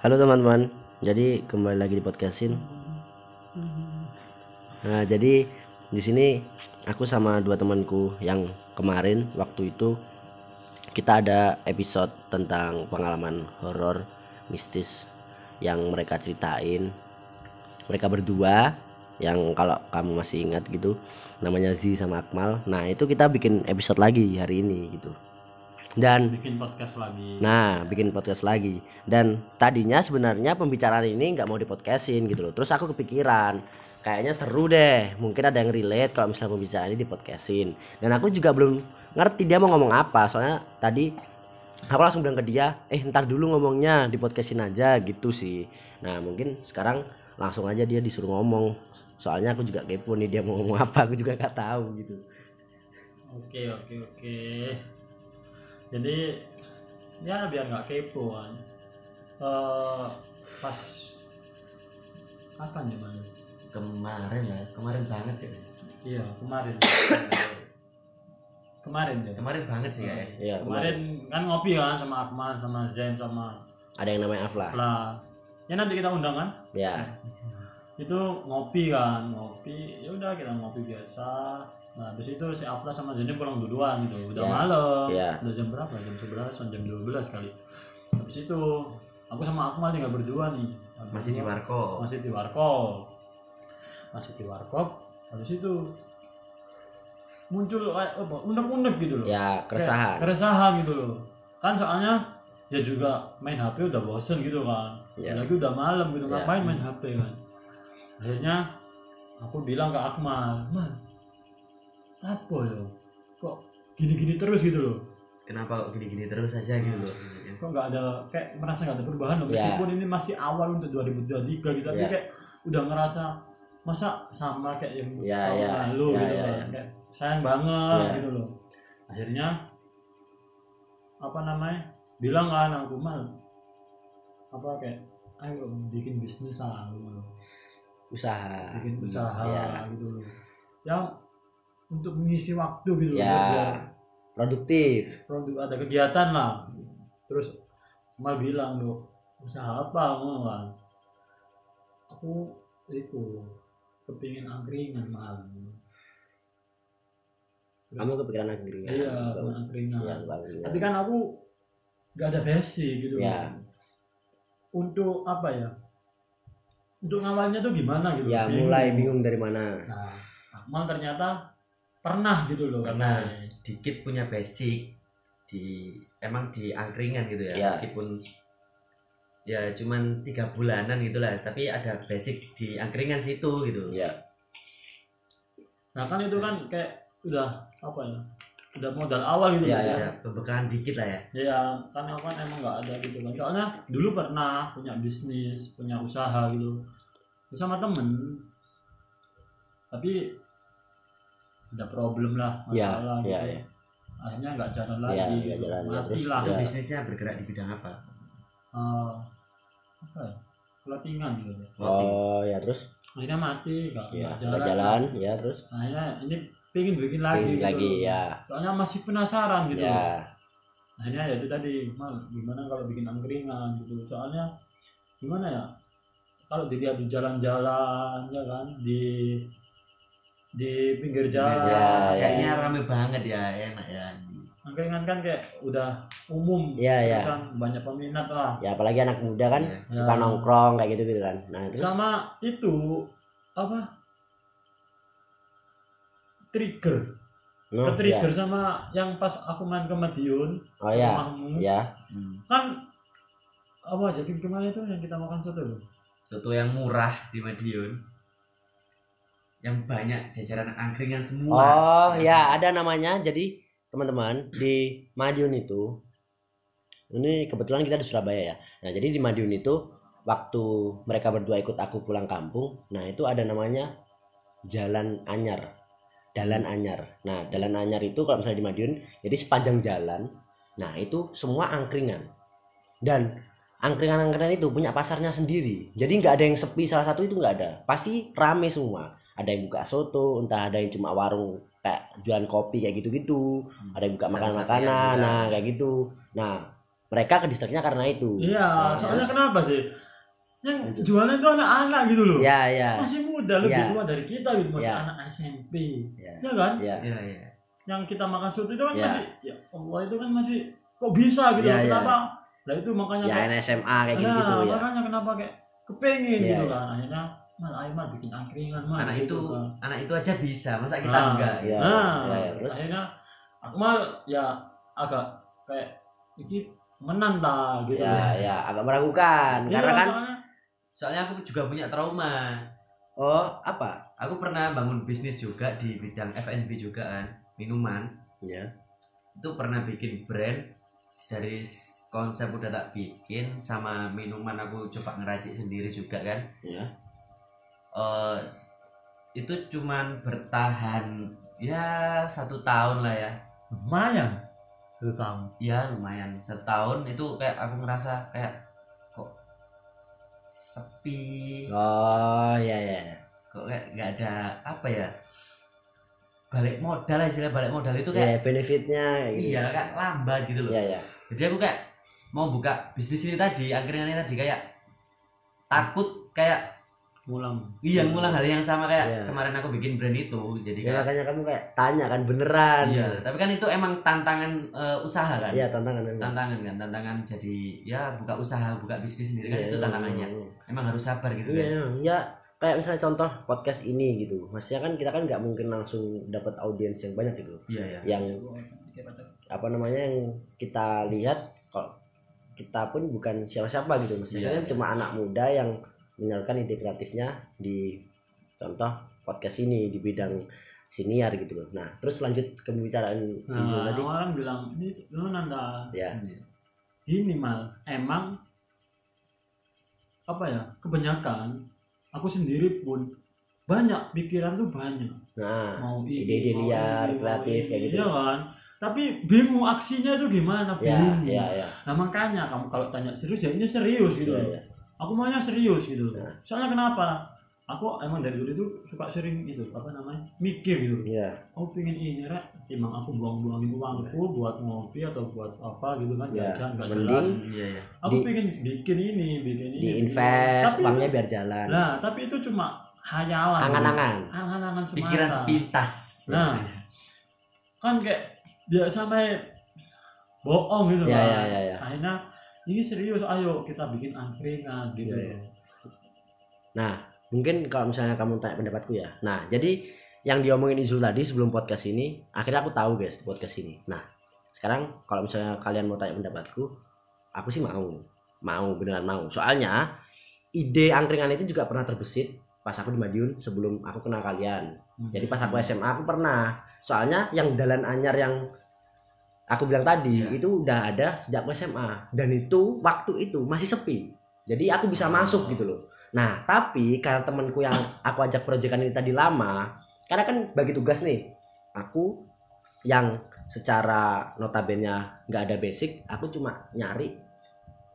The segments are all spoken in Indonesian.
Halo teman-teman, jadi kembali lagi di podcastin. Nah, jadi di sini aku sama dua temanku yang kemarin waktu itu kita ada episode tentang pengalaman horor mistis yang mereka ceritain. Mereka berdua yang kalau kamu masih ingat gitu namanya Z sama Akmal. Nah, itu kita bikin episode lagi hari ini gitu. Dan bikin podcast lagi Nah, bikin podcast lagi. Dan tadinya sebenarnya pembicaraan ini nggak mau di podcastin gitu loh. Terus aku kepikiran, kayaknya seru deh. Mungkin ada yang relate kalau misalnya pembicaraan ini di podcastin. Dan aku juga belum ngerti dia mau ngomong apa. Soalnya tadi aku langsung bilang ke dia, eh ntar dulu ngomongnya di podcastin aja gitu sih. Nah, mungkin sekarang langsung aja dia disuruh ngomong. Soalnya aku juga kepo nih dia mau ngomong apa, aku juga nggak tahu gitu. oke oke oke jadi ya biar nggak kepo kan. Eh, pas kapan ya man Kemarin lah, kemarin banget ya. iya kemarin. Kemarin ya? Kemarin banget sih kayak. Iya, kemarin kan ngopi kan sama Akmal sama Zain sama ada yang namanya Afla. Fla ya nanti kita undang kan? Ya. itu ngopi kan ngopi. Ya udah kita ngopi biasa nah habis itu si Afla sama Zain pulang duluan gitu. Udah Ya. malam. Ya. udah jam berapa? Jam 11 jam 12 kali. Habis itu aku sama Akmal tinggal berdua nih. Masih di warko masih di warkop. Masih di warkop. Habis itu muncul kayak apa unek-unek gitu loh. Ya, Kayak keresahan. keresahan gitu loh. Kan soalnya ya juga main HP udah bosen gitu kan. Ya. lagi udah malam gitu Ya. ngapain main HP kan. Akhirnya aku bilang ke Akmal man apa ya kok gini-gini terus gitu loh kenapa kok gini-gini terus aja gitu loh kok nggak ada kayak merasa nggak ada perubahan loh Ya. meskipun ini masih awal untuk 2023 gitu tapi Ya. kayak udah ngerasa masa sama kayak yang Ya, tahun ya. lalu Ya, gitu ya, kan. ya. Kayak sayang banget Ya. gitu loh akhirnya apa namanya bilang kan aku mal apa kayak ayo bikin bisnis lah gitu loh. Usaha. bikin usaha Ya. gitu loh yang untuk mengisi waktu gitu Ya. biar Produktif. produk ada kegiatan lah terus mal bilang loh usaha apa mau kan aku itu kepingin angkringan mal Kamu kepikiran angkringan. iya angkringan Bang. tapi kan aku nggak ada basic gitu Ya. untuk apa ya untuk ngawalnya tuh gimana gitu Ya, mulai bingung dari mana. nah Akmal ternyata pernah gitu loh karena katanya. sedikit punya basic di emang di angkringan gitu ya Ya. meskipun ya cuman tiga bulanan gitulah tapi ada basic di angkringan situ gitu Ya. nah kan itu kan kayak udah apa ya udah modal awal gitu Ya, loh, ya. ada pembekalan dikit lah ya ya kan aku kan emang nggak ada gitu kan soalnya dulu pernah punya bisnis punya usaha gitu sama temen tapi ada problem lah Ya, masalah gitu. ya, ya. akhirnya nggak jalan Ya, lagi nggak gitu. jalan, ya, mati terus lah. itu Ya. bisnisnya bergerak di bidang apa? Eh, apa ya? Pelatihan gitu. Oh, ya terus? Akhirnya mati nggak ya, nggak nggak jalan, ya terus? Akhirnya ini pengen bikin lagi Bikin gitu lagi ya. soalnya masih penasaran gitu Ya. akhirnya ya itu tadi mal gimana kalau bikin angkringan? gitu soalnya gimana ya? Kalau dilihat di jalan-jalan ya kan di di pinggir jalan Ya, ya. kayaknya rame banget ya enak ya angkringan kan kayak udah umum Ya, ya. terus kan banyak peminat lah Ya apalagi anak muda kan Ya. suka Ya. nongkrong kayak gitu-gitu kan. Nah, terus sama itu apa trigger no, ke trigger ya. sama yang pas aku main ke Madiun Oh ya. rumahmu Ya. kan apa jadi kemarin itu yang kita makan soto loh soto yang murah di Madiun yang banyak jajaran angkringan semua Oh ya ada namanya jadi teman-teman di Madiun itu ini kebetulan kita di Surabaya ya. Nah jadi di Madiun itu waktu mereka berdua ikut aku pulang kampung, nah itu ada namanya Jalan Anyar, Jalan Anyar. Nah Jalan Anyar itu kalau misalnya di Madiun, jadi sepanjang jalan, nah itu semua angkringan dan angkringan-angkringan itu punya pasarnya sendiri. Jadi nggak ada yang sepi salah satu itu nggak ada, pasti rame semua. Ada yang buka soto, entah ada yang cuma warung kayak jualan kopi kayak gitu-gitu, ada yang buka makanan-makanan, jualan. nah kayak gitu. Nah mereka ke distriknya karena itu Iya, Nah, soalnya terus- kenapa sih? Yang Itu. jualan itu anak-anak gitu loh. ya ya Masih muda, lebih Iya. tua dari kita gitu, masih Iya. anak SMP. ya Ya kan? ya Iya, iya. Yang kita makan soto itu kan Iya. masih ya Allah itu kan masih kok bisa gitu Iya, iya. Kenapa? Nah itu makanya ya kayak NSMA kayak gitu nah, gitu ya makanya kenapa kayak kepengen Iya, gitu iya. kan. Akhirnya mal ayo mal bikin angkringan mal. Anak gitu itu kan. anak itu aja bisa, masa kita Nah, enggak? Iya, nah, iya, iya. Terus? akhirnya aku mal ya agak kayak ini menantang gitu. ya ya agak meragukan Iya, karena kan soalnya Soalnya aku juga punya trauma. oh apa Aku pernah bangun bisnis juga di bidang F&B juga kan, minuman. ya Itu pernah bikin brand dari konsep udah tak bikin sama minuman aku coba ngeracik sendiri juga kan. ya eh itu cuman bertahan ya satu tahun lah ya. Lumayan. Itu kamu. ya lumayan. Setahun itu kayak aku ngerasa kayak kok sepi? Oh ya ya kok kayak nggak ada apa ya balik modal lah istilah balik modal itu ya kayak benefitnya kayak gitu. Iya kan lambat gitu loh. Ya ya jadi aku kayak mau buka bisnis ini tadi angkringan ini tadi kayak takut kayak Ngulang. iya ngulang hal yang sama kayak Iya. kemarin aku bikin brand itu jadi ya kayak makanya kamu kayak tanya kan beneran Iya, tapi kan itu emang tantangan eh, usaha kan. iya tantangan memang. Tantangan kan, tantangan jadi ya buka usaha, buka bisnis sendiri kan Iya, itu emang, tantangannya. emang. Emang harus sabar gitu Iya, kan. emang. ya kayak misalnya contoh podcast ini gitu. Maksudnya kan kita kan nggak mungkin langsung dapat audiens yang banyak gitu. Iya, iya. Yang apa namanya yang kita lihat kalau kita pun bukan siapa-siapa gitu. Maksudnya Iya, kan iya. cuma anak muda yang menyalurkan ide kreatifnya di contoh podcast ini di bidang siniar gitu loh. Nah, terus lanjut ke pembicaraan Nah, tadi. orang bilang ini lu nanda Ya. gini mal emang apa ya kebanyakan aku sendiri pun banyak pikiran tuh banyak Nah, mau ini, ide-ide mau liar, kreatif, kayak gitu. iya kan tapi bingung aksinya tuh gimana ya, bingung ya, ya. nah makanya kamu kalau tanya serius ya ini serius gitu Ya, ya. Aku maunya serius gitu Nah. soalnya kenapa aku emang dari dulu itu suka sering itu apa namanya mikir gitu Iya. aku pengen ini rek emang aku buang-buangin uangku buat ngopi atau buat apa gitu kan Ya, jajan nggak jelas Iya, iya. aku Di- pengen bikin ini bikin ini Di invest, tapi uangnya itu, biar jalan. nah tapi itu cuma hayalan Angan-angan. angan-angan semata Pikiran sepintas. nah kan kayak biasa main bohong gitu Ya, kan ya, ya, ya. akhirnya ini serius ayo kita bikin angkringan gitu Ya, ya. Mungkin kalau misalnya kamu tanya pendapatku ya. Nah, jadi yang diomongin Izul tadi sebelum podcast ini, akhirnya aku tahu guys di podcast ini. Nah, sekarang kalau misalnya kalian mau tanya pendapatku, aku sih mau. Mau, beneran mau. Soalnya ide angkringan itu juga pernah terbesit pas aku di Madiun sebelum aku kenal kalian. Jadi pas aku SMA aku pernah. Soalnya yang Dalan Anyar yang aku bilang tadi Iya. itu udah ada sejak SMA dan itu waktu itu masih sepi. Jadi aku bisa Oh. masuk gitu loh. Nah, tapi karena temanku yang aku ajak proyekan ini tadi lama, karena kan bagi tugas nih. Aku yang secara notabene nggak ada basic, aku cuma nyari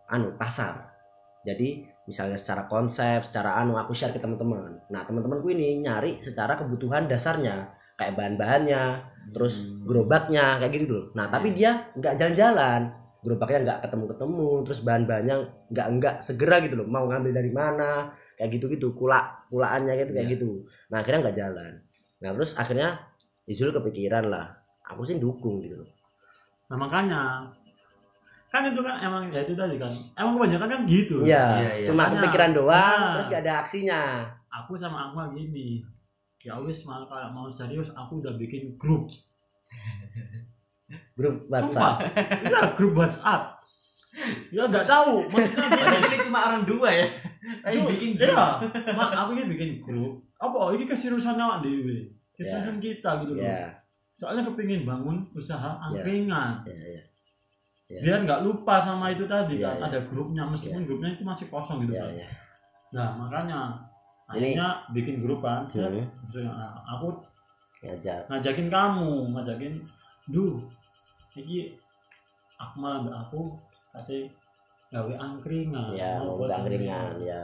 anu pasar. Jadi misalnya secara konsep, secara anu aku share ke teman-teman. Nah, teman-temanku ini nyari secara kebutuhan dasarnya, kayak bahan-bahannya, terus Hmm. gerobaknya kayak gitu loh. Nah, tapi dia nggak jalan-jalan. Gerobaknya nggak ketemu-ketemu, terus bahan-bahannya nggak nggak segera gitu loh. Mau ngambil dari mana, kayak gitu-gitu. Kulak, kulaannya gitu kayak Iya. gitu. Nah, akhirnya nggak jalan. Nah, terus akhirnya Izul kepikiran lah. Aku sih dukung gitu loh. nah makanya kan itu kan emang ya itu tadi kan emang kebanyakan kan gitu Iya, Iya, iya. cuma kepikiran doang, nah. terus nggak ada aksinya. aku sama aku gini ya wis mal kalau mau serius aku udah bikin grup. Grup sumpah. WhatsApp. iya grup WhatsApp. Ya nggak tahu. Maksudnya Padahal ini cuma orang dua ya. Tapi Cuk, bikin iya. mak aku ini bikin grup. Apa? Ini keseriusan awak dewe keseriusan kita gitu loh. Iya, soalnya kepingin bangun usaha angkringan. Iya, iya. Iya. biar nggak lupa sama itu tadi Iya, kan. iya. ada grupnya meskipun grupnya itu masih kosong gitu Iya, kan iya. nah makanya Ini- akhirnya bikin grup kan maksudnya, nah, aku ngajak. ngajakin kamu ngajakin du iki aku malah mbak aku kate gawe angkringan Ya, mau buat udah ringan ya.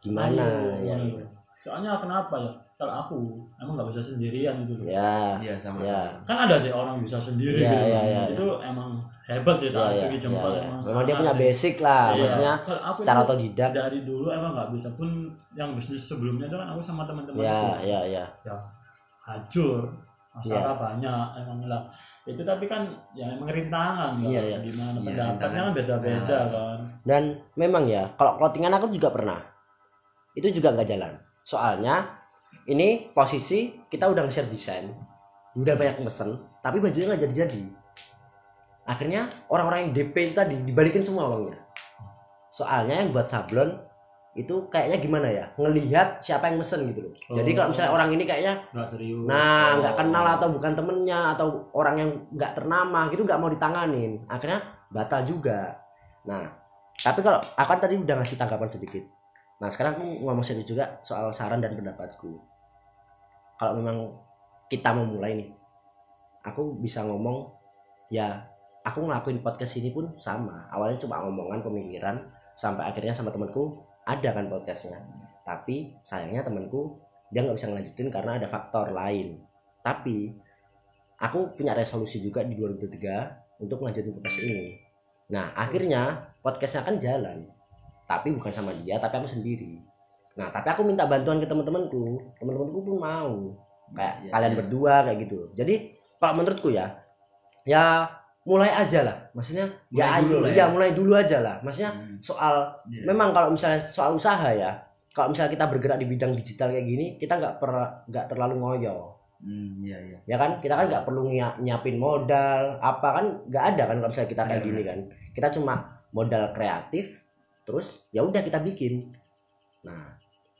Gimana Ayo, ya? ayo. soalnya kenapa ya kalau aku emang nggak bisa sendirian gitu loh Ya, Iya sama. ya. kan ada sih orang bisa sendiri Iya, gitu iya, iya, itu emang hebat sih ya, ya, ya, Jempol ya. emang memang dia punya sih. basic lah Iya. maksudnya aku secara otodidak dari dulu emang nggak bisa pun yang bisnis sebelumnya itu kan aku sama teman-teman ya itu ya ya hancur Iya. masalah banyak emang lah itu tapi kan ya emang rintangan kan Iya, iya. gimana Iya, pendapatnya kan beda-beda Nah. kan dan memang ya kalau clothingan aku juga pernah itu juga nggak jalan soalnya ini posisi kita udah nge-share desain udah banyak pesen tapi bajunya nggak jadi-jadi akhirnya orang-orang yang DP itu tadi dibalikin semua uangnya soalnya yang buat sablon itu kayaknya gimana ya ngelihat siapa yang mesen gitu loh jadi Oh. kalau misalnya orang ini kayaknya nggak serius Nah, nggak Oh. kenal atau bukan temennya atau orang yang nggak ternama gitu nggak mau ditanganin. Akhirnya batal juga. Nah, tapi kalau aku kan tadi udah ngasih tanggapan sedikit. Nah, sekarang aku ngomong serius juga soal saran dan pendapatku. Kalau memang kita mau mulai nih, aku bisa ngomong ya aku ngelakuin podcast ini pun sama. Awalnya cuma ngomongan pemikiran sampai akhirnya sama temanku ada kan podcastnya. Tapi sayangnya temanku dia nggak bisa ngelanjutin karena ada faktor lain. Tapi aku punya resolusi juga di 2023 untuk ngelanjutin podcast ini. Nah akhirnya podcastnya kan jalan. Tapi bukan sama dia tapi aku sendiri. Nah tapi aku minta bantuan ke teman-temanku. Teman-temanku pun mau. Kayak Iya, kalian iya. berdua kayak gitu. Jadi kalau menurutku ya ya mulai aja lah. Maksudnya ya Mulai dulu ayo lah ya ya. mulai dulu aja lah. Maksudnya Hmm. soal Iya. memang kalau misalnya soal usaha ya kalau misalnya kita bergerak di bidang digital kayak gini kita nggak per nggak terlalu ngoyo. Hmm, iya iya. ya kan? Kita kan nggak perlu nyiap- nyiapin modal apa kan? Nggak ada kan kalau misalnya kita kayak Benar, gini kan? Kita cuma modal kreatif terus ya udah kita bikin. Nah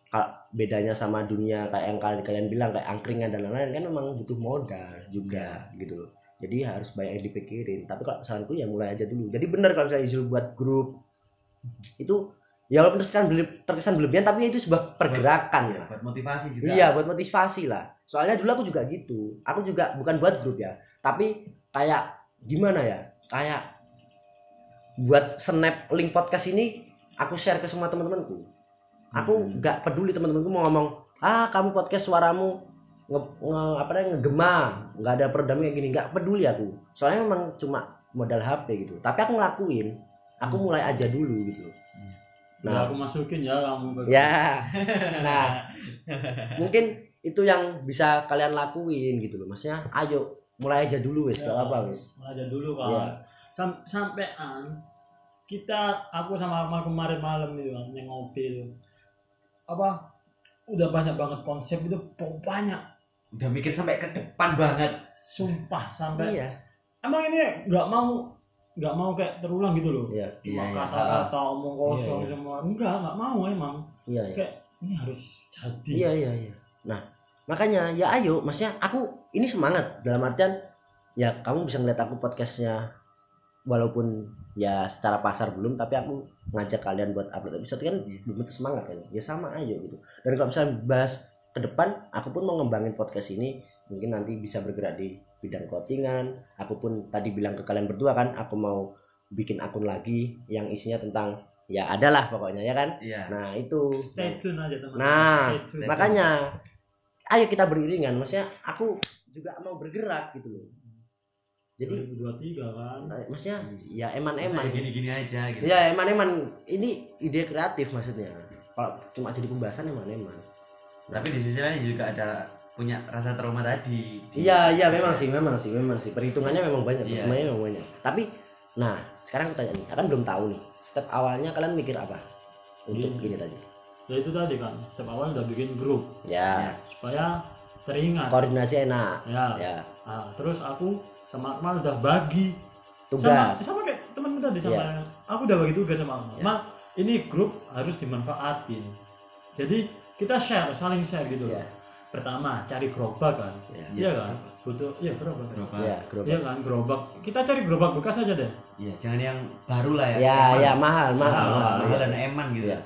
kalau bedanya sama dunia kayak yang kalian kalian bilang kayak angkringan dan lain-lain kan memang butuh modal juga gitu loh jadi harus banyak yang dipikirin tapi kalau saranku ya mulai aja dulu jadi benar kalau misalnya Izul buat grup itu ya walaupun terkesan, berle- terkesan berlebihan tapi itu sebuah pergerakan lah buat motivasi juga. Iya buat motivasi lah. Soalnya dulu aku juga gitu. Aku juga bukan buat grup ya, tapi kayak gimana ya? Kayak buat snap link podcast ini aku share ke semua teman-temanku. Aku Hmm. nggak peduli teman-temanku mau ngomong, ah kamu podcast suaramu nge, nge- apa namanya ngegema, nggak ada peredam kayak gini, nggak peduli aku. Soalnya memang cuma modal HP gitu. Tapi aku ngelakuin, aku mulai aja dulu gitu. nah Nah, aku masukin ya kamu ya, nah. Mungkin itu yang bisa kalian lakuin gitu loh. Maksudnya ayo mulai aja dulu wes. Ya, apa wes. mulai aja dulu kan Iya. Sam- sampean kita aku sama Akmal kemarin malam itu kan yang ngopi itu apa udah banyak banget konsep itu banyak Udah mikir sampai ke depan banget. sumpah sampai iya. Emang ini nggak mau nggak mau kayak terulang gitu loh? Iya cuma Iya, iya. kata-kata omong kosong Iya, iya. semua. Enggak nggak mau emang. Iya iya. Kayak ini harus jadi. Iya iya iya. Nah makanya ya ayo maksudnya aku ini semangat. Dalam artian ya kamu bisa ngeliat aku podcastnya walaupun ya secara pasar belum tapi aku ngajak kalian buat upload episode kan Iya. belum tentu semangat kan. Ya sama ayo gitu. Dan kalau misalnya bahas ke depan aku pun mau ngembangin podcast ini mungkin nanti bisa bergerak di bidang clothingan aku pun tadi bilang ke kalian berdua kan aku mau bikin akun lagi yang isinya tentang ya adalah pokoknya ya kan? Iya. nah itu. Stay tune aja teman Nah, stay tune. makanya ayo kita beriringan. Maksudnya aku juga mau bergerak gitu loh. Jadi 2023 kan. eh, maksudnya ya eman-eman. Gini-gini aja gitu. ya eman-eman. Ini ide kreatif maksudnya. Kalau cuma jadi pembahasan eman-eman Tapi di sisi lain juga ada punya rasa trauma tadi. Di- iya iya memang sih memang sih memang sih. Perhitungannya memang banyak Iya. perhitungannya memang banyak. Tapi nah sekarang aku tanya nih kan belum tahu nih step awalnya kalian mikir apa untuk Iya. ini tadi? Ya itu tadi kan step awal udah bikin grup. Ya. Supaya teringat. Koordinasi enak. Ya. Ya. Nah, terus aku sama Akmal udah bagi. Tugas. Sama, sama kayak temanmu tadi sama aku udah bagi tugas sama Akmal. Iya. Mal, ini grup harus dimanfaatin. Jadi kita share, saling share gitu loh. Iya. Pertama cari gerobak kan, ya iya kan? Butuh, iya gerobak. Gerobak. ya gerobak. Iya kan gerobak. Kita cari gerobak bekas aja deh. Iya, jangan yang baru lah ya. ya Eman. ya mahal mahal Mahal, mahal, Mahal ya. dan eman gitu. Iya.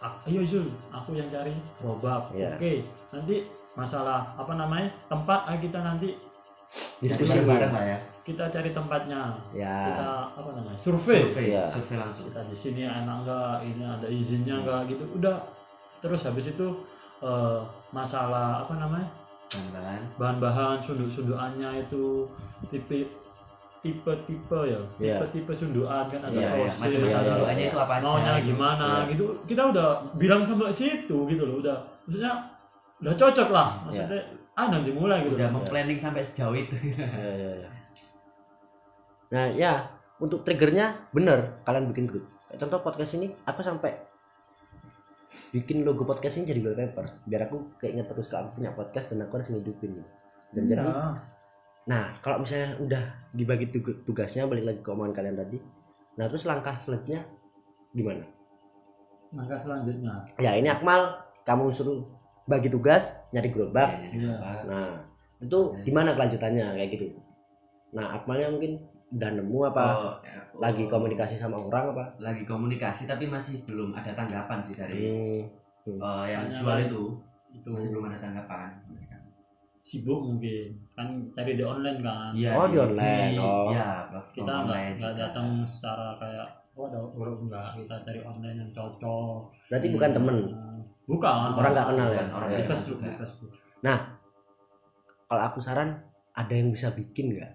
A- Ayo Zul, aku yang cari gerobak. Iya. Oke, nanti masalah apa namanya tempat ah, kita nanti diskusi bareng-bareng lah ya. kita cari tempatnya ya kita apa namanya survei Survei, Iya. survei langsung. kita di sini enak enggak ini ada izinnya enggak gitu udah terus habis itu eh, masalah apa namanya Bahan-bahan. bahan-bahan sunduk-sundukannya itu tipe tipe-tipe ya Iya. tipe-tipe sundukan kan ada Iya, iya. sosis, ada sundukannya itu apa aja. maunya gimana Iya. gitu kita udah bilang sampai situ gitu loh udah maksudnya udah cocok lah maksudnya ah nanti mulai gitu Udah mau planning sampai sejauh itu. Ya, ya, ya. Nah ya untuk triggernya bener kalian bikin grup. Contoh podcast ini aku sampai bikin logo podcast ini jadi wallpaper biar aku keinget terus kalau aku punya podcast dan aku harus ngidupin. Dan jadi Iya. nah kalau misalnya udah dibagi tug- tugasnya balik lagi ke omongan kalian tadi. Nah terus langkah selanjutnya gimana? langkah selanjutnya Ya ini Akmal kamu suruh bagi tugas nyari gerobak. Iya. Nah itu gimana kelanjutannya kayak gitu. Nah Akmalnya mungkin udah nemu apa? Oh, ya, oh. lagi komunikasi sama orang apa? lagi komunikasi tapi masih belum ada tanggapan sih dari Hmm. eh, yang Hanya jual itu itu masih belum ada tanggapan sibuk mungkin kan cari di online kan Iya, Oh, di online. Oh. Iya, platform kita nggak nggak datang secara kayak oh ada orang enggak kita cari online yang cocok Berarti bukan temen. bukan Orang nggak kenal ya? Bukan orang di Facebook juga. di Facebook Kalau aku saran ada yang bisa bikin nggak?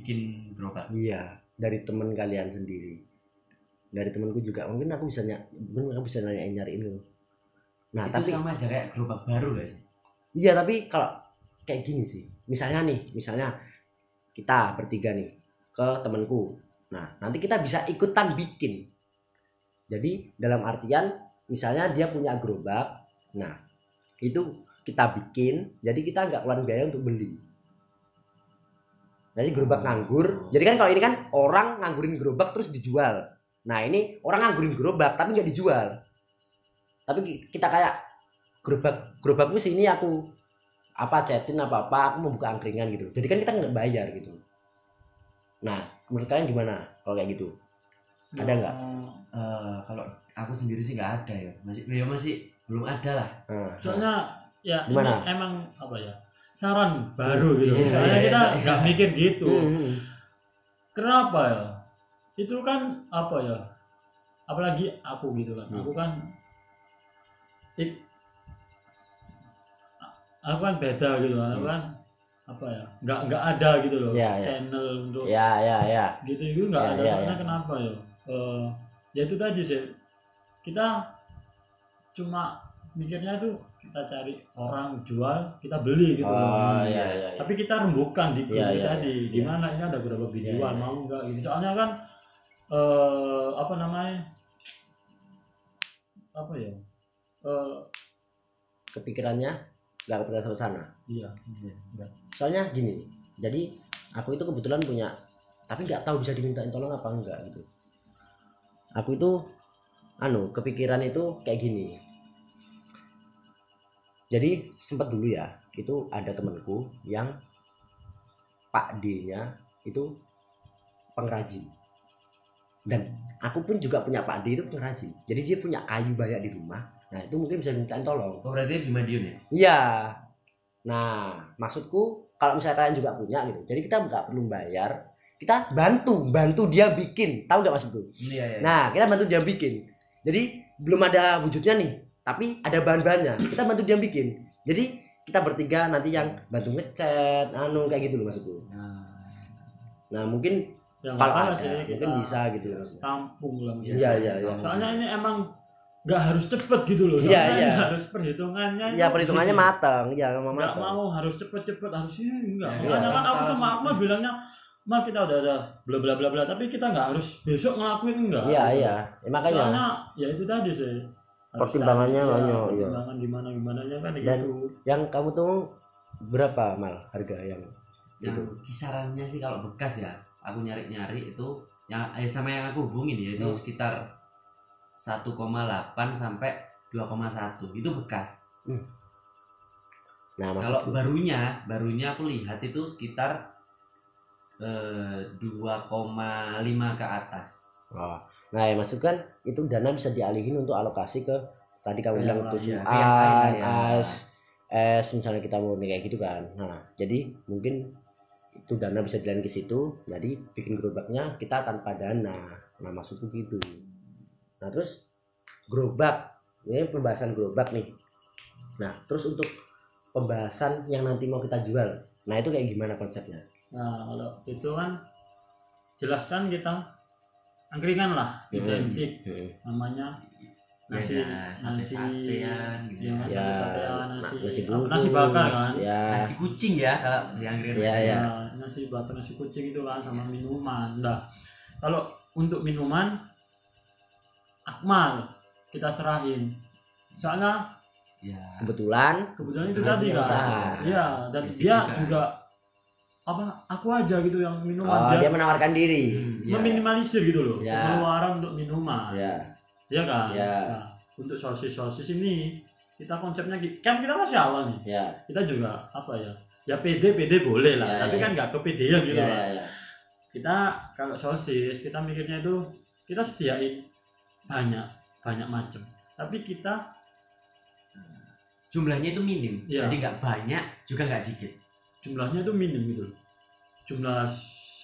Bikin gerobak. Iya, dari temen kalian sendiri. Dari temenku juga. Mungkin aku bisa ny- mungkin aku bisa nanyain nyariin lu. Nah, itu tapi sama aja kayak gerobak baru sih? iya tapi kalau kayak gini sih. Misalnya nih, misalnya kita bertiga nih ke temenku. Nah, nanti kita bisa ikutan bikin. Jadi dalam artian misalnya dia punya gerobak. Nah, itu kita bikin. Jadi kita nggak keluar biaya untuk beli. Jadi gerobak nganggur. Jadi kan kalau ini kan orang nganggurin gerobak terus dijual. Nah ini orang nganggurin gerobak tapi nggak dijual. Tapi ki- kita kayak gerobak gerobakku sini aku apa chatin apa apa aku mau buka angkringan gitu. Jadi kan kita nggak bayar gitu. Nah menurut kalian gimana kalau kayak gitu? Ada nggak? Eh, kalau aku sendiri sih nggak ada ya. Masih ya masih belum ada lah. Nah, soalnya ya ini Gimana? emang apa ya saran baru gitu Iya, soalnya iya, kita iya. nggak mikir gitu Hmm, kenapa ya itu kan apa ya apalagi aku gitu kan Hmm. aku kan ik- aku kan beda gitu kan aku Hmm. kan apa ya nggak nggak ada gitu loh Iya, iya. channel untuk ya ya ya. gitu itu nggak Iya, ada iya, soalnya iya. kenapa ya Eh, ya itu tadi sih kita cuma mikirnya tuh kita cari orang jual kita beli gitu Oh loh. iya iya. iya. tapi kita rembukan di grup Iya, iya, tadi iya. gimana ini ada berapa Iya, videoan iya. mau nggak gitu soalnya kan eh apa namanya apa ya eh Kepikirannya nggak kepikiran sampai sana. iya soalnya gini jadi aku itu kebetulan punya tapi nggak tahu bisa dimintain tolong apa enggak gitu aku itu anu kepikiran itu kayak gini jadi sempat dulu ya itu ada temanku yang Pak D-nya itu pengrajin dan aku pun juga punya Pak D itu pengrajin jadi dia punya kayu banyak di rumah nah itu mungkin bisa dimintain tolong Oh berarti di Madiun ya? Iya. Nah, maksudku kalau misalnya kalian juga punya gitu, jadi kita nggak perlu bayar, kita bantu, bantu dia bikin. Tahu nggak maksudku? Iya iya. Nah, kita bantu dia bikin. Jadi belum ada wujudnya nih, tapi ada bahan-bahannya. Kita bantu dia bikin. Jadi kita bertiga nanti yang bantu ngecat, anu kayak gitu loh maksudku. Nah, Nah, mungkin yang kalau apa ada, sih mungkin bisa gitu maksudnya. tampung lah Iya, iya, iya. soalnya ini emang nggak harus cepet gitu loh Iya, soalnya iya. ini harus perhitungannya Ya itu perhitungannya matang, ya sama nggak matang. mau harus cepet-cepet harus ini enggak Ya, makanya iya. kan aku sama Akmal bilangnya mal kita udah ada bla bla bla bla tapi kita nggak harus besok ngelakuin enggak Iya, gitu. iya. Ya, makanya soalnya ya itu tadi sih Pertimbangannya ya, banyak, iya. pertimbangan gimana gimana nya kan Dan- gitu yang kamu tuh berapa mal harga yang yang Gitu. kisarannya sih kalau bekas ya, aku nyari-nyari itu yang eh, sama yang aku hubungin ya itu Hmm. sekitar 1,8 sampai 2,1 itu bekas. nah Kalau maksudku barunya, barunya aku lihat itu sekitar eh, 2,5 ke atas. Oh. Nah, ya maksud kan itu dana bisa dialihin untuk alokasi ke tadi kamu bilang itu ya, es, es misalnya kita mau nih kayak gitu kan. Nah, jadi mungkin itu dana bisa dialihin ke situ. Jadi bikin gerobaknya kita tanpa dana. Nah, maksudku gitu. Nah, terus gerobak. Ini pembahasan gerobak nih. Nah, terus untuk pembahasan yang nanti mau kita jual. Nah, itu kayak gimana konsepnya? nah kalau itu kan jelaskan kita angkringan lah Hmm. identik Hmm. namanya nasi Ya, nasi sate-satean gitu ya, ya. Ya, nasi nasi apa, bungkus. nasi bakar kan Ya. Nasi kucing ya kalau di angkringan. Iya, iya. Ya, nasi bakar nasi kucing itu kan sama minuman nah kalau untuk minuman Akmal kita serahin soalnya Ya. Kebetulan kebetulan itu tadi kan usaha. iya dan Basic dia juga. juga. Apa aku aja gitu yang minuman oh, dia, dia menawarkan diri. Hmm, ya. meminimalisir gitu loh Ya. pengeluaran untuk minuman Ya. Iya kan Ya. Nah, untuk sosis sosis ini kita konsepnya kan kita masih awal nih Ya. kita juga apa ya ya pede pede boleh lah Ya, tapi ya. kan nggak kepedean gitu Ya, lah ya, ya. kita kalau sosis kita mikirnya itu kita sediain banyak banyak macam tapi kita Jumlahnya itu minim. Iya. Jadi nggak banyak juga nggak dikit. Jumlahnya itu minim gitu jumlah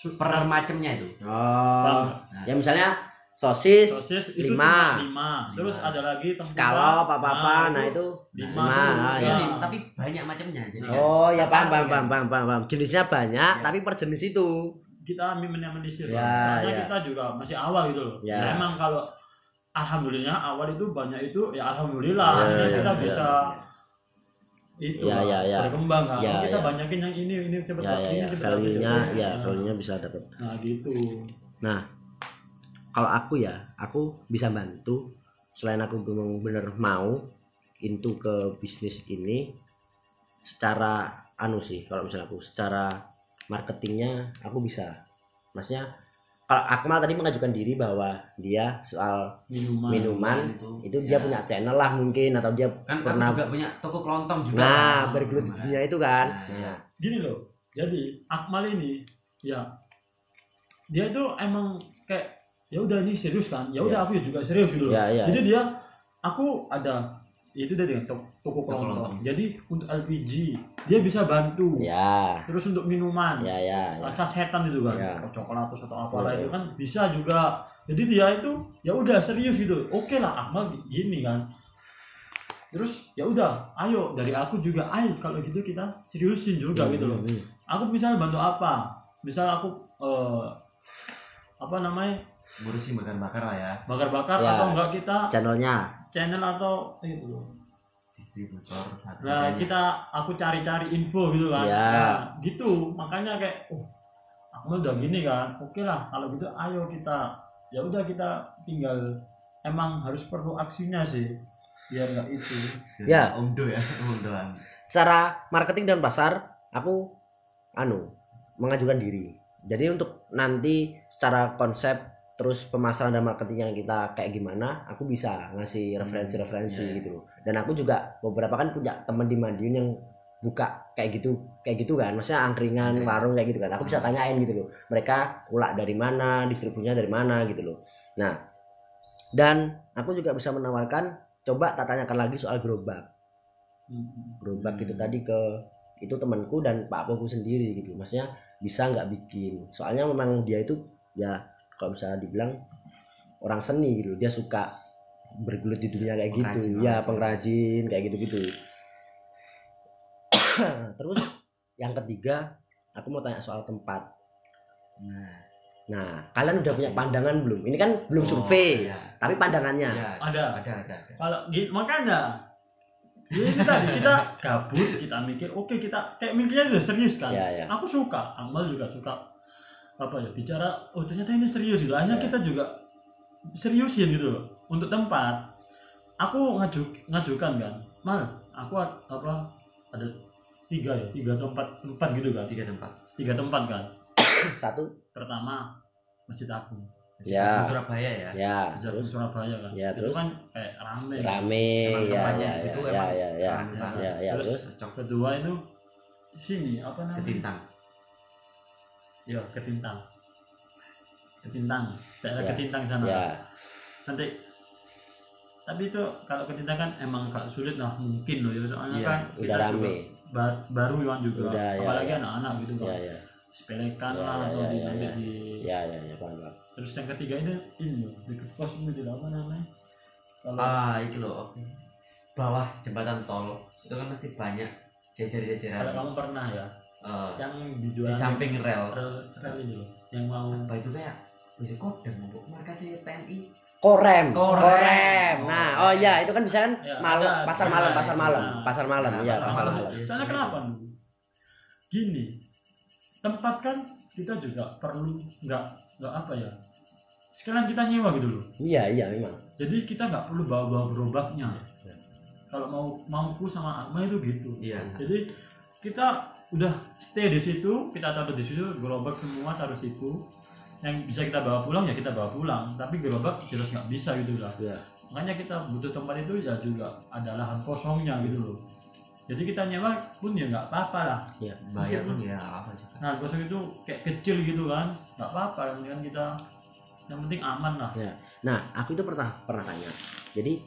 Per macamnya itu. Oh. Bang, Ya misalnya sosis, sosis itu lima. lima terus Lima. ada lagi tempura. scallop apa-apa, nah itu lima, lima, sepuluh. ah, Ya. ya. Tapi banyak macamnya. Jadi kan Oh ya paham paham ya. paham paham paham, paham. Jenisnya banyak Ya. tapi per jenis itu. kita minimalisir Ya, soalnya ya. kita juga masih awal gitu loh Ya. Nah, emang kalau alhamdulillah awal itu banyak itu ya alhamdulillah Ya, ya, kita ya. bisa itu Ya, ya, ya. berkembang kan Ya, kita ya. banyakin yang ini ini cepet Ya ya ini ya. cepet Value-nya ya, Nah, value-nya bisa dapat. nah gitu Kalau aku ya, aku bisa bantu selain aku memang bener mau into ke bisnis ini secara anu sih kalau misalnya aku secara marketingnya aku bisa maksudnya kalau Akmal tadi mengajukan diri bahwa dia soal minuman minuman itu, itu dia ya. punya channel lah mungkin atau dia kan pernah juga punya toko kelontong juga. nah kan. bergelut di dunia itu kan Nah, iya. gini loh jadi Akmal ini ya dia itu emang kayak ya udah ini serius kan ya udah Ya. aku juga serius gitu loh ya ya jadi dia aku ada itu dia dengan toko, toko kelontong. jadi untuk LPG dia bisa bantu. Ya. Terus untuk minuman. Ya ya ya. Rasa setan itu kan. Ya. oh, coklat atau apa Ya, lah ya. itu kan bisa juga. Jadi dia itu ya udah serius gitu. Oke lah Akmal gini kan. Terus ya udah ayo. Dari aku juga ayo kalau gitu kita seriusin juga gitu loh. Hmm, aku misalnya bantu apa? Misal aku eh, apa namanya? Ngurusin bakar-bakar lah ya. bakar-bakar Ya. atau enggak kita channelnya. channel atau itu loh Distributor satu. nah kita aku cari-cari info gitu kan Ya. Nah, gitu makanya kayak oh aku udah gini kan oke lah kalau gitu ayo kita ya udah kita tinggal emang harus perlu aksinya sih biar nggak itu Ya. Om Do ya, Om Doan. secara marketing dan pasar aku anu mengajukan diri jadi untuk nanti secara konsep terus pemasaran dan marketing yang kita kayak gimana aku bisa ngasih referensi-referensi Iya. gitu loh. Dan aku juga beberapa kan punya teman di Madiun yang buka kayak gitu kayak gitu kan. Maksudnya angkringan Oke. warung kayak gitu kan. Aku bisa Hmm. tanyain gitu loh. Mereka ulak dari mana distribusinya dari mana gitu loh. Nah dan aku juga bisa menawarkan coba tak tanyakan lagi soal gerobak. Gerobak Hmm. itu tadi ke itu temanku dan Pak Poku sendiri gitu maksudnya bisa nggak bikin? Soalnya memang dia itu ya kalau bisa dibilang orang seni gitu dia suka bergelut di dunia kayak gitu. Pengrajin, ya pengrajin. pengrajin kayak gitu gitu terus yang ketiga aku mau tanya soal tempat. Nah, nah kalian udah punya pandangan belum? Ini kan belum oh, survei iya. tapi pandangannya. Iya, Ada. ada, ada, ada. kalau gitu makanya. Ya ini tadi kita gabut. kita mikir oke kita kayak mikirnya udah serius kan? Ya ya aku suka Amal juga suka apa ya bicara oh ternyata ini serius gitu akhirnya Ya. kita juga seriusin gitu loh untuk tempat aku ngaju ngajukan kan mal aku apa ada tiga ya tiga atau empat tempat gitu kan Tiga tempat. tiga tempat kan satu pertama masjid agung Ya. Di Surabaya ya. ya masjid agung Surabaya kan Ya, itu terus? kan kayak rame rame Emang ya ya ya ya ya Ya, ya ya Terus? terus kedua itu sini apa namanya ketintang. Ya ketintang. Ketintang. Daerah Ya. ketintang sana. Ya. Nanti tapi itu kalau ketintang kan emang agak sulit lah mungkin loh ya. Soalnya Iya, kan udah kita juga rame ba- baru kan juga. Udah, ya, apalagi ya. anak-anak gitu kan ya ya. Sepelekan Ya, lah ya, atau ya, di, ya, nanti ya. di ya ya ya paham paham. terus yang ketiga ini ini loh dekat pos ini di apa namanya? Kalau Ah, itu loh. Bawah jembatan tol. Itu kan pasti banyak kalau jajar-jajaran kamu pernah ya eh, yang dijual di samping rel. rel rel ini loh yang mau apa itu kayak bisa kodam untuk markasnya TNI korem Korem. korem nah oh iya itu kan bisa kan Ya, malam ada. pasar Ada, malam ada. pasar malam Nah. pasar malam Nah, iya pasar pasar malam. malam Soalnya seperti kenapa? itu. Gini, tempat kan kita juga perlu nggak nggak apa ya? Sekalian kita nyewa gitu loh. iya iya memang Jadi kita nggak perlu bawa-bawa gerobaknya. Ya. Kalau mau mauku sama Akma itu gitu. iya Jadi kita udah stay di situ, kita taruh di situ, gerobak semua taruh situ. Yang bisa kita bawa pulang ya kita bawa pulang, tapi gerobak jelas nggak bisa gitu lah. Iya. Makanya kita butuh tempat itu ya juga ada lahan kosongnya gitu loh. Jadi kita nyewa pun ya nggak apa-apa lah. bayar pun ya apa juga Nah kosong itu kayak kecil gitu kan, nggak apa-apa. Penting kita, yang penting aman lah. nah aku itu pernah pernah tanya jadi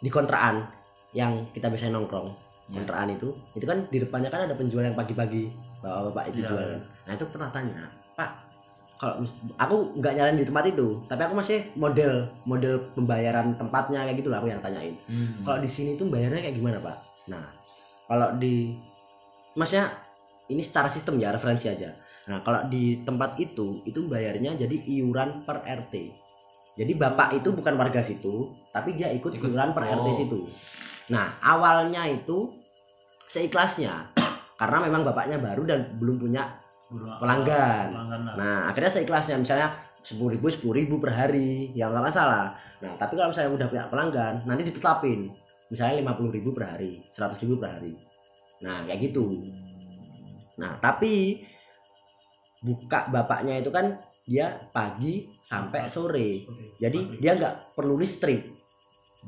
di kontrakan yang kita bisa nongkrong Ya. Kontrakan itu itu kan di depannya kan ada penjual yang pagi-pagi bapak-bapak itu Iya. jualan nah itu pernah tanya pak kalau aku nggak nyalain di tempat itu tapi aku masih model model pembayaran tempatnya kayak gitu lah aku yang tanyain Hmm. kalau di sini tuh bayarnya kayak gimana pak nah kalau di maksudnya ini secara sistem ya referensi aja nah kalau di tempat itu itu bayarnya jadi iuran per RT jadi bapak itu bukan warga situ tapi dia ikut, Ikut. iuran per RT Oh. situ nah awalnya itu seikhlasnya karena memang bapaknya baru dan belum punya Pelanggan. Nah, akhirnya seikhlasnya misalnya sepuluh ribu, sepuluh ribu per hari, ya nggak masalah. Nah, tapi kalau misalnya udah punya pelanggan, nanti ditetapin, misalnya lima puluh ribu per hari, seratus ribu per hari. Nah, kayak gitu. Nah, tapi buka bapaknya itu kan dia pagi sampai sore, jadi dia nggak perlu listrik.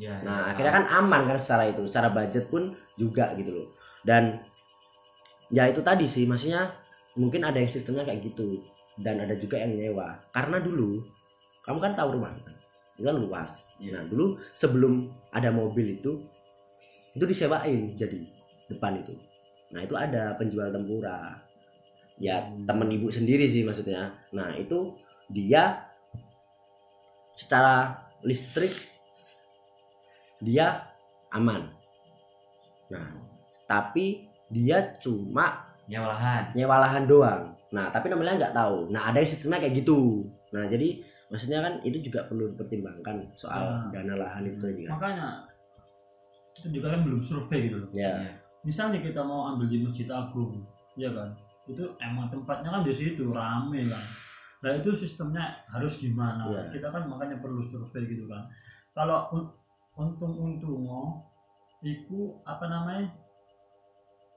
Ya, Nah, ya. akhirnya kan aman kan secara itu, secara budget pun juga gitu loh. Dan ya itu tadi sih, maksudnya mungkin ada yang sistemnya kayak gitu dan ada juga yang nyewa. Karena dulu kamu kan tahu rumah itu kan luas. Iya. Nah, dulu sebelum ada mobil itu itu disewain jadi depan itu. Nah, itu ada penjual tempura. Ya, Hmm. temen ibu sendiri sih maksudnya. Nah, itu dia secara listrik dia aman. Nah, tapi dia cuma nyewa lahan nyewa lahan doang. Nah, tapi namanya nggak tahu. Nah, ada yang sistemnya kayak gitu. Nah, jadi maksudnya kan itu juga perlu dipertimbangkan soal Nah. dana lahan itu tadi kan. Makanya kita juga kan belum survei gitu loh. Iya. Misalnya kita mau ambil di Masjid Agung, ya kan? Itu emang tempatnya kan di situ rame kan. Nah itu sistemnya harus gimana? Iya. Kita kan makanya perlu survei gitu kan. Kalau un- untung-untung itu apa namanya?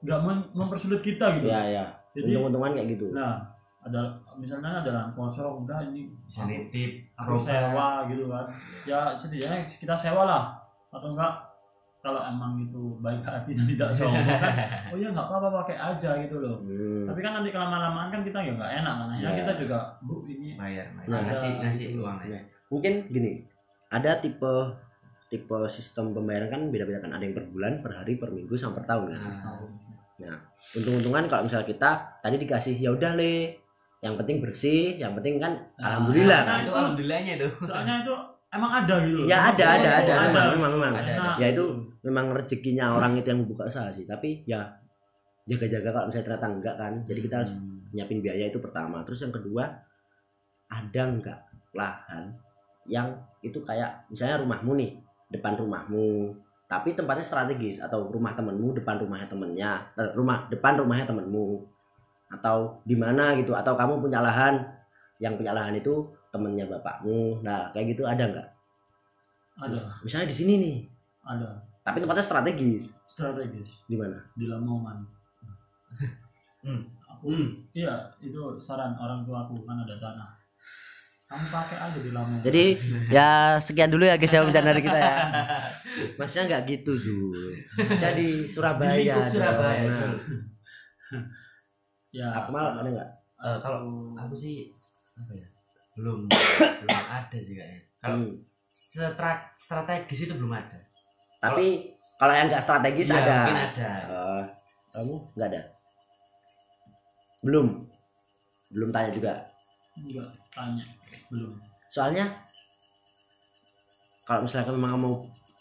Nggak mem- mempersulit kita gitu. ya, ya. Jadi Untung-untungan kayak gitu. nah ada misalnya ada kosong udah ini bisa nitip aku sewa gitu kan ya setidaknya kita sewa lah atau enggak kalau emang itu baik hati dan tidak sombong kan oh ya nggak apa-apa pakai aja gitu loh Hmm. tapi kan nanti kelamaan-lamaan kan kita ya nggak enak kan Ya. kita juga bu ini bayar, bayar. Nah, ngasih ada ngasih gitu. uang ya. Mungkin gini, ada tipe tipe sistem pembayaran kan beda-beda kan. Ada yang per bulan, per hari, per minggu, sampai per tahun kan. Nah, Untung-untungan kalau misal kita tadi dikasih ya udah le, yang penting bersih, yang penting kan Nah, alhamdulillah nah, kan. itu alhamdulillahnya tuh soalnya itu emang ada gitu loh Ya ada ada Oh, ada, memang memang memang. Ada, Nah, Ya itu memang rezekinya orang itu yang buka usaha sih. Tapi ya jaga-jaga kalau misalnya ternyata enggak kan. Jadi kita harus Hmm. nyiapin biaya itu pertama. Terus yang kedua ada enggak lahan yang itu kayak misalnya rumahmu nih depan rumahmu tapi tempatnya strategis atau rumah temenmu depan rumahnya temennya eh, rumah depan rumahnya temenmu. Atau di mana gitu atau kamu punya lahan. Yang punya lahan itu temennya bapakmu. Nah kayak gitu ada nggak? Ada. Misalnya di sini nih. Ada. Tapi tempatnya strategis. Strategis. Di mana? Di Lamongan. Hmm. aku Hmm. iya itu saran orang tua aku kan ada tanah kamu pakai aja di Lamongan jadi ya sekian dulu ya guys ya pembicaraan dari kita ya. Maksudnya nggak gitu Zul bisa di Surabaya Di Surabaya, dong. Zul. ya. Aku malah ada nggak? Eh, kalau aku sih apa ya belum belum ada sih kayaknya. Kalau Hmm. stra- strategis itu belum ada. Tapi kalau yang nggak strategis Iya, ada. mungkin ada. Eh, kamu nggak ada? Belum. Belum tanya juga? Enggak tanya. Belum. Soalnya kalau misalnya memang kamu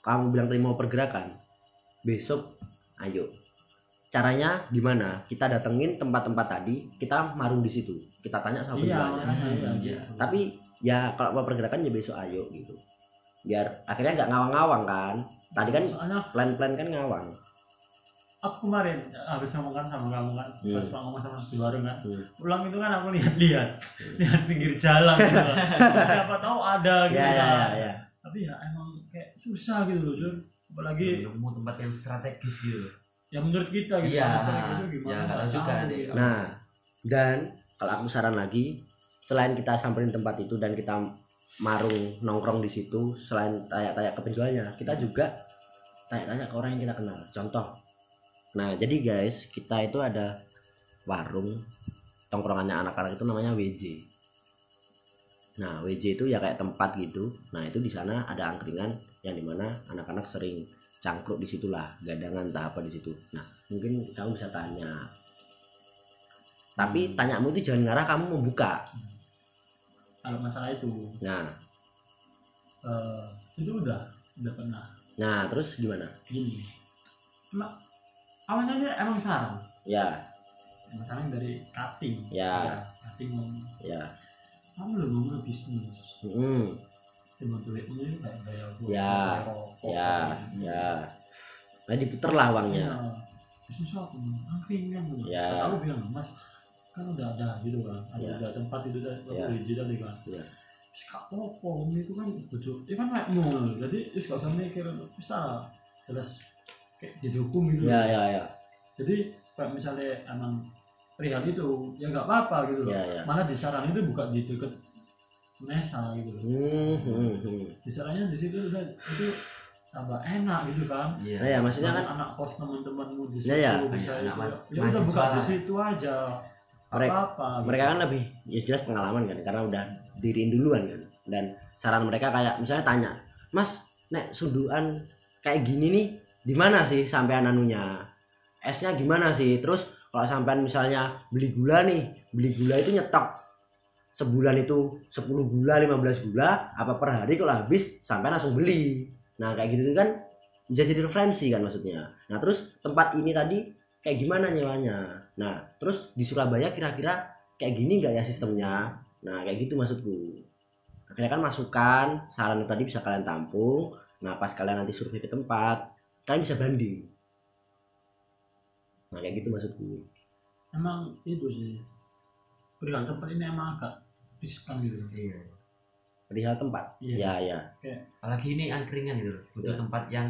kamu bilang tadi mau pergerakan besok ayo. Caranya gimana? Kita datengin tempat-tempat tadi kita marung di situ. Kita tanya sama iya iya gitu. iya. tapi ya kalau mau pergerakan ya besok ayo gitu. Biar akhirnya nggak ngawang-ngawang kan? Tadi kan plan-plan kan ngawang aku kemarin habis ngomong kan sama kamu kan Hmm. pas ngomong sama di warung kan Hmm. pulang itu kan aku lihat-lihat Hmm. lihat pinggir jalan gitu kan. siapa tahu ada gitu ya ya kan ya ya tapi ya emang kayak susah gitu loh Jun apalagi nemu tempat yang strategis gitu loh. ya menurut kita gitu Iya. Itu gimana Ya, tahu juga nanti. gitu. Nah, dan kalau aku saran lagi, selain kita samperin tempat itu dan kita marung nongkrong di situ, selain tanya-tanya ke penjualnya, kita juga tanya-tanya ke orang yang kita kenal. Contoh. Nah, jadi guys, kita itu ada warung tongkrongannya anak-anak itu namanya WJ. Nah, WJ itu ya kayak tempat gitu. Nah, itu di sana ada angkringan yang di mana anak-anak sering cangkruk di situlah, gadangan entah apa di situ. Nah, mungkin kamu bisa tanya. Tapi tanyamu itu jangan ngarah kamu membuka. Kalau masalah itu. Nah. Eh, itu udah udah pernah. Nah terus gimana? Gini. Emang awalnya dia emang sarang ya emang sarang dari cutting Ya. cutting ngomong ya kamu lo ngomong bisnis Mm, cuma duit ini kayak bayar Ya. ya gitu. ya nah diputer lah uangnya Iya. bisnis apa angkringan gitu. Ya. Terus aku bilang mas kan udah ada gitu kan ada Ya. udah tempat itu udah Ya. ya. tadi kan Ya. Wis gak apa-apa, om itu kan bojo. Ya kan kayak nol. Jadi wis gak usah mikir wis tak jelas kayak didukung gitu. ya ya ya Jadi kayak misalnya emang perihal itu ya nggak apa-apa gitu loh. ya ya Malah di sarang itu bukan di deket Nesa gitu loh. Hmm, hmm, hmm. Di situ udah itu tambah enak gitu kan. Iya. ya maksudnya kan anak kos teman-temanmu di situ Ya, ya. bisa anak itu. mas- ya udah mahasiswa buka di situ aja. Mereka- apa mereka kan lebih ya jelas pengalaman kan karena udah diriin duluan kan dan saran mereka kayak misalnya tanya mas nek sunduan kayak gini nih di mana sih sampean anunya? Esnya gimana sih? Terus kalau sampean misalnya beli gula nih beli gula itu nyetok. Sebulan itu 10 gula 15 gula apa per hari kalau habis sampean langsung beli. Nah kayak gitu kan bisa jadi referensi kan maksudnya. Nah terus tempat ini tadi kayak gimana nyewanya? Nah terus di Surabaya kira-kira kayak gini nggak ya sistemnya? Nah kayak gitu maksudku. Akhirnya kan masukan saran tadi bisa kalian tampung. Nah pas kalian nanti survei ke tempat kalian bisa banding. Nah kayak gitu maksudku emang itu sih. Perihal tempat ini emang agak riskan gitu. Iya. perihal tempat? Iya. ya ya Apalagi ini angkringan gitu, butuh Ya. tempat yang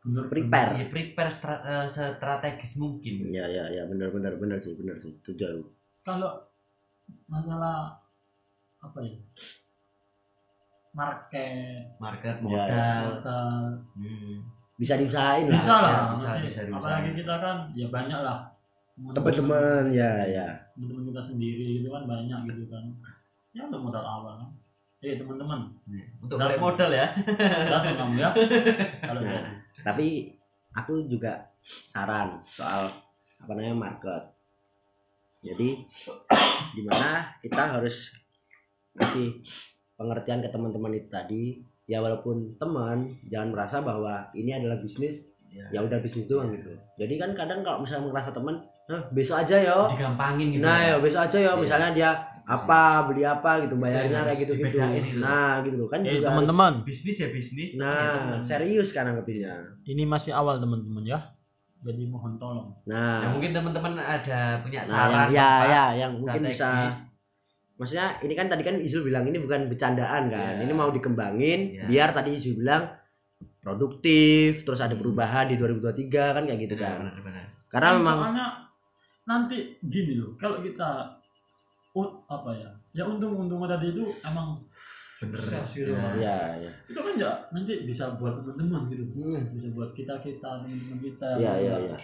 Bener- prepare. Ya, prepare stra- eh, strategis mungkin. ya ya ya benar benar benar sih benar sih. Setuju aku. Kalau masalah apa ya? Market. Market, Ya, modal. modal. Hmm. Bisa diusahain lah bisa lah ya, bisa, bisa diusahain. apalagi kita kan ya banyak lah. Teman-teman. Ya ya. Teman-teman kita sendiri gitu kan banyak gitu kan. Ya untuk modal awal. Kan eh teman-teman. Ya, Untuk balik modal ya. ya. Kalau Nah. jadi tapi aku juga saran soal apa namanya market. Jadi di mana kita harus kasih pengertian ke teman-teman itu tadi ya walaupun teman jangan merasa bahwa ini adalah bisnis Ya. ya udah bisnis doang gitu jadi kan kadang kalau misalnya merasa teman "Hah, besok aja yo Digampangin gitu. nah ya. ya besok aja yo Iya. misalnya dia apa beli apa gitu bayarnya Iya, kayak harus gitu gitu gitu. nah gitu loh kan eh juga harus- teman-teman bisnis ya bisnis. nah ya teman. serius kan anggapinnya ini masih awal teman-teman ya jadi mohon tolong nah Ya, mungkin teman-teman ada punya Nah, saran yang, ya, tempat ya, yang mungkin bisa. Maksudnya ini kan tadi kan Izul bilang ini bukan bercandaan kan, Ya. ini mau dikembangin, Ya. biar tadi Izul bilang produktif, terus ada perubahan di 2023 kan kayak gitu kan. benar, benar. Karena Kan memang, soalnya nanti gini loh kalau kita oh, apa ya ya untung-untung tadi itu emang Bener. Ya. ya, ya, itu kan ya nanti bisa buat teman-teman gitu Hmm, bisa buat kita kita teman-teman kita ya, ya, ya.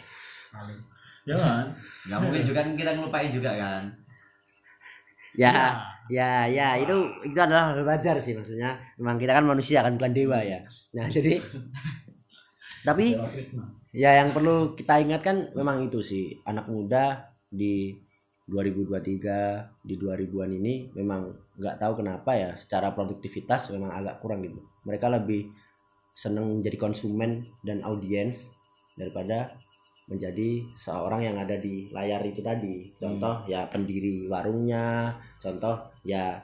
ya kan Nggak mungkin juga kan kita ngelupain juga kan. Ya, ya, ya, itu itu adalah hal wajar sih maksudnya. Memang kita kan manusia kan bukan dewa ya. Nah, jadi tapi ya yang perlu kita ingat kan memang itu sih. Anak muda di 2023 di 2000-an ini memang nggak tahu kenapa ya secara produktivitas memang agak kurang gitu. Mereka lebih seneng jadi konsumen dan audiens daripada menjadi seorang yang ada di layar itu tadi contoh ya pendiri warungnya contoh ya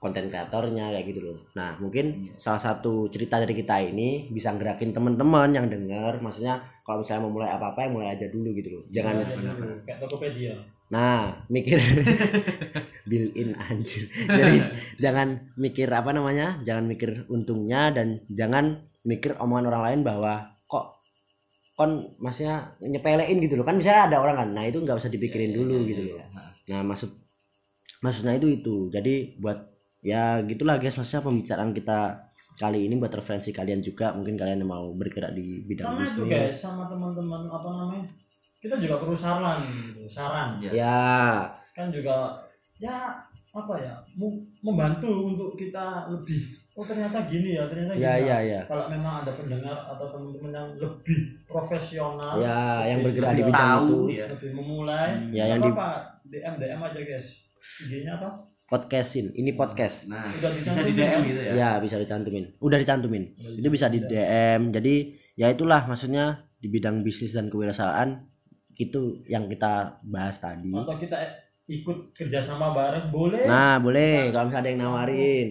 konten kreatornya kayak gitu loh nah mungkin salah satu cerita dari kita ini bisa gerakin teman-teman yang denger maksudnya kalau misalnya mau mulai apa-apa ya mulai aja dulu gitu loh jangan Iya, iya, iya. kayak Tokopedia Nah, mikir built in anjir. Jadi jangan mikir apa namanya? Jangan mikir untungnya dan jangan mikir omongan orang lain bahwa kon maksudnya nyepelein gitu loh. Kan misalnya ada orang kan. Nah, itu nggak usah dipikirin dulu gitu loh. Nah, maksud maksudnya itu itu. Jadi buat ya gitulah guys maksudnya pembicaraan kita kali ini buat referensi kalian juga mungkin kalian yang mau bergerak di bidang sama itu guys bisnis sama teman-teman apa namanya kita juga perlu saran gitu saran Ya. ya kan juga ya apa ya membantu untuk kita lebih oh ternyata gini ya ternyata ya gini ya. ya kalau memang ada pendengar atau teman-teman yang lebih profesional ya yang lebih bergerak di bidang tahu, itu. ya. lebih memulai Ya, nggak yang di- apa DM DM aja guys. IG-nya apa? Podcastin. Ini podcast. Nah, Udah bisa di DM gitu ya. ya bisa dicantumin. Udah dicantumin. Udah itu bisa di DM jadi ya itulah maksudnya di bidang bisnis dan kewirausahaan itu yang kita bahas tadi. Atau kita ikut kerjasama bareng boleh. Nah boleh. Kalau misalnya ada yang nawarin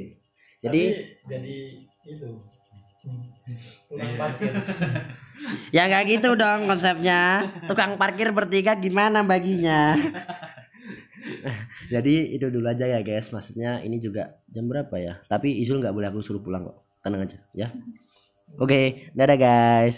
jadi Tapi jadi itu. Tukang Iya. parkir. Ya nggak gitu dong konsepnya. Tukang parkir bertiga gimana baginya? Jadi itu dulu aja ya guys. Maksudnya ini juga jam berapa ya? Tapi Izul nggak boleh aku suruh pulang kok. Tenang aja ya. Oke dadah guys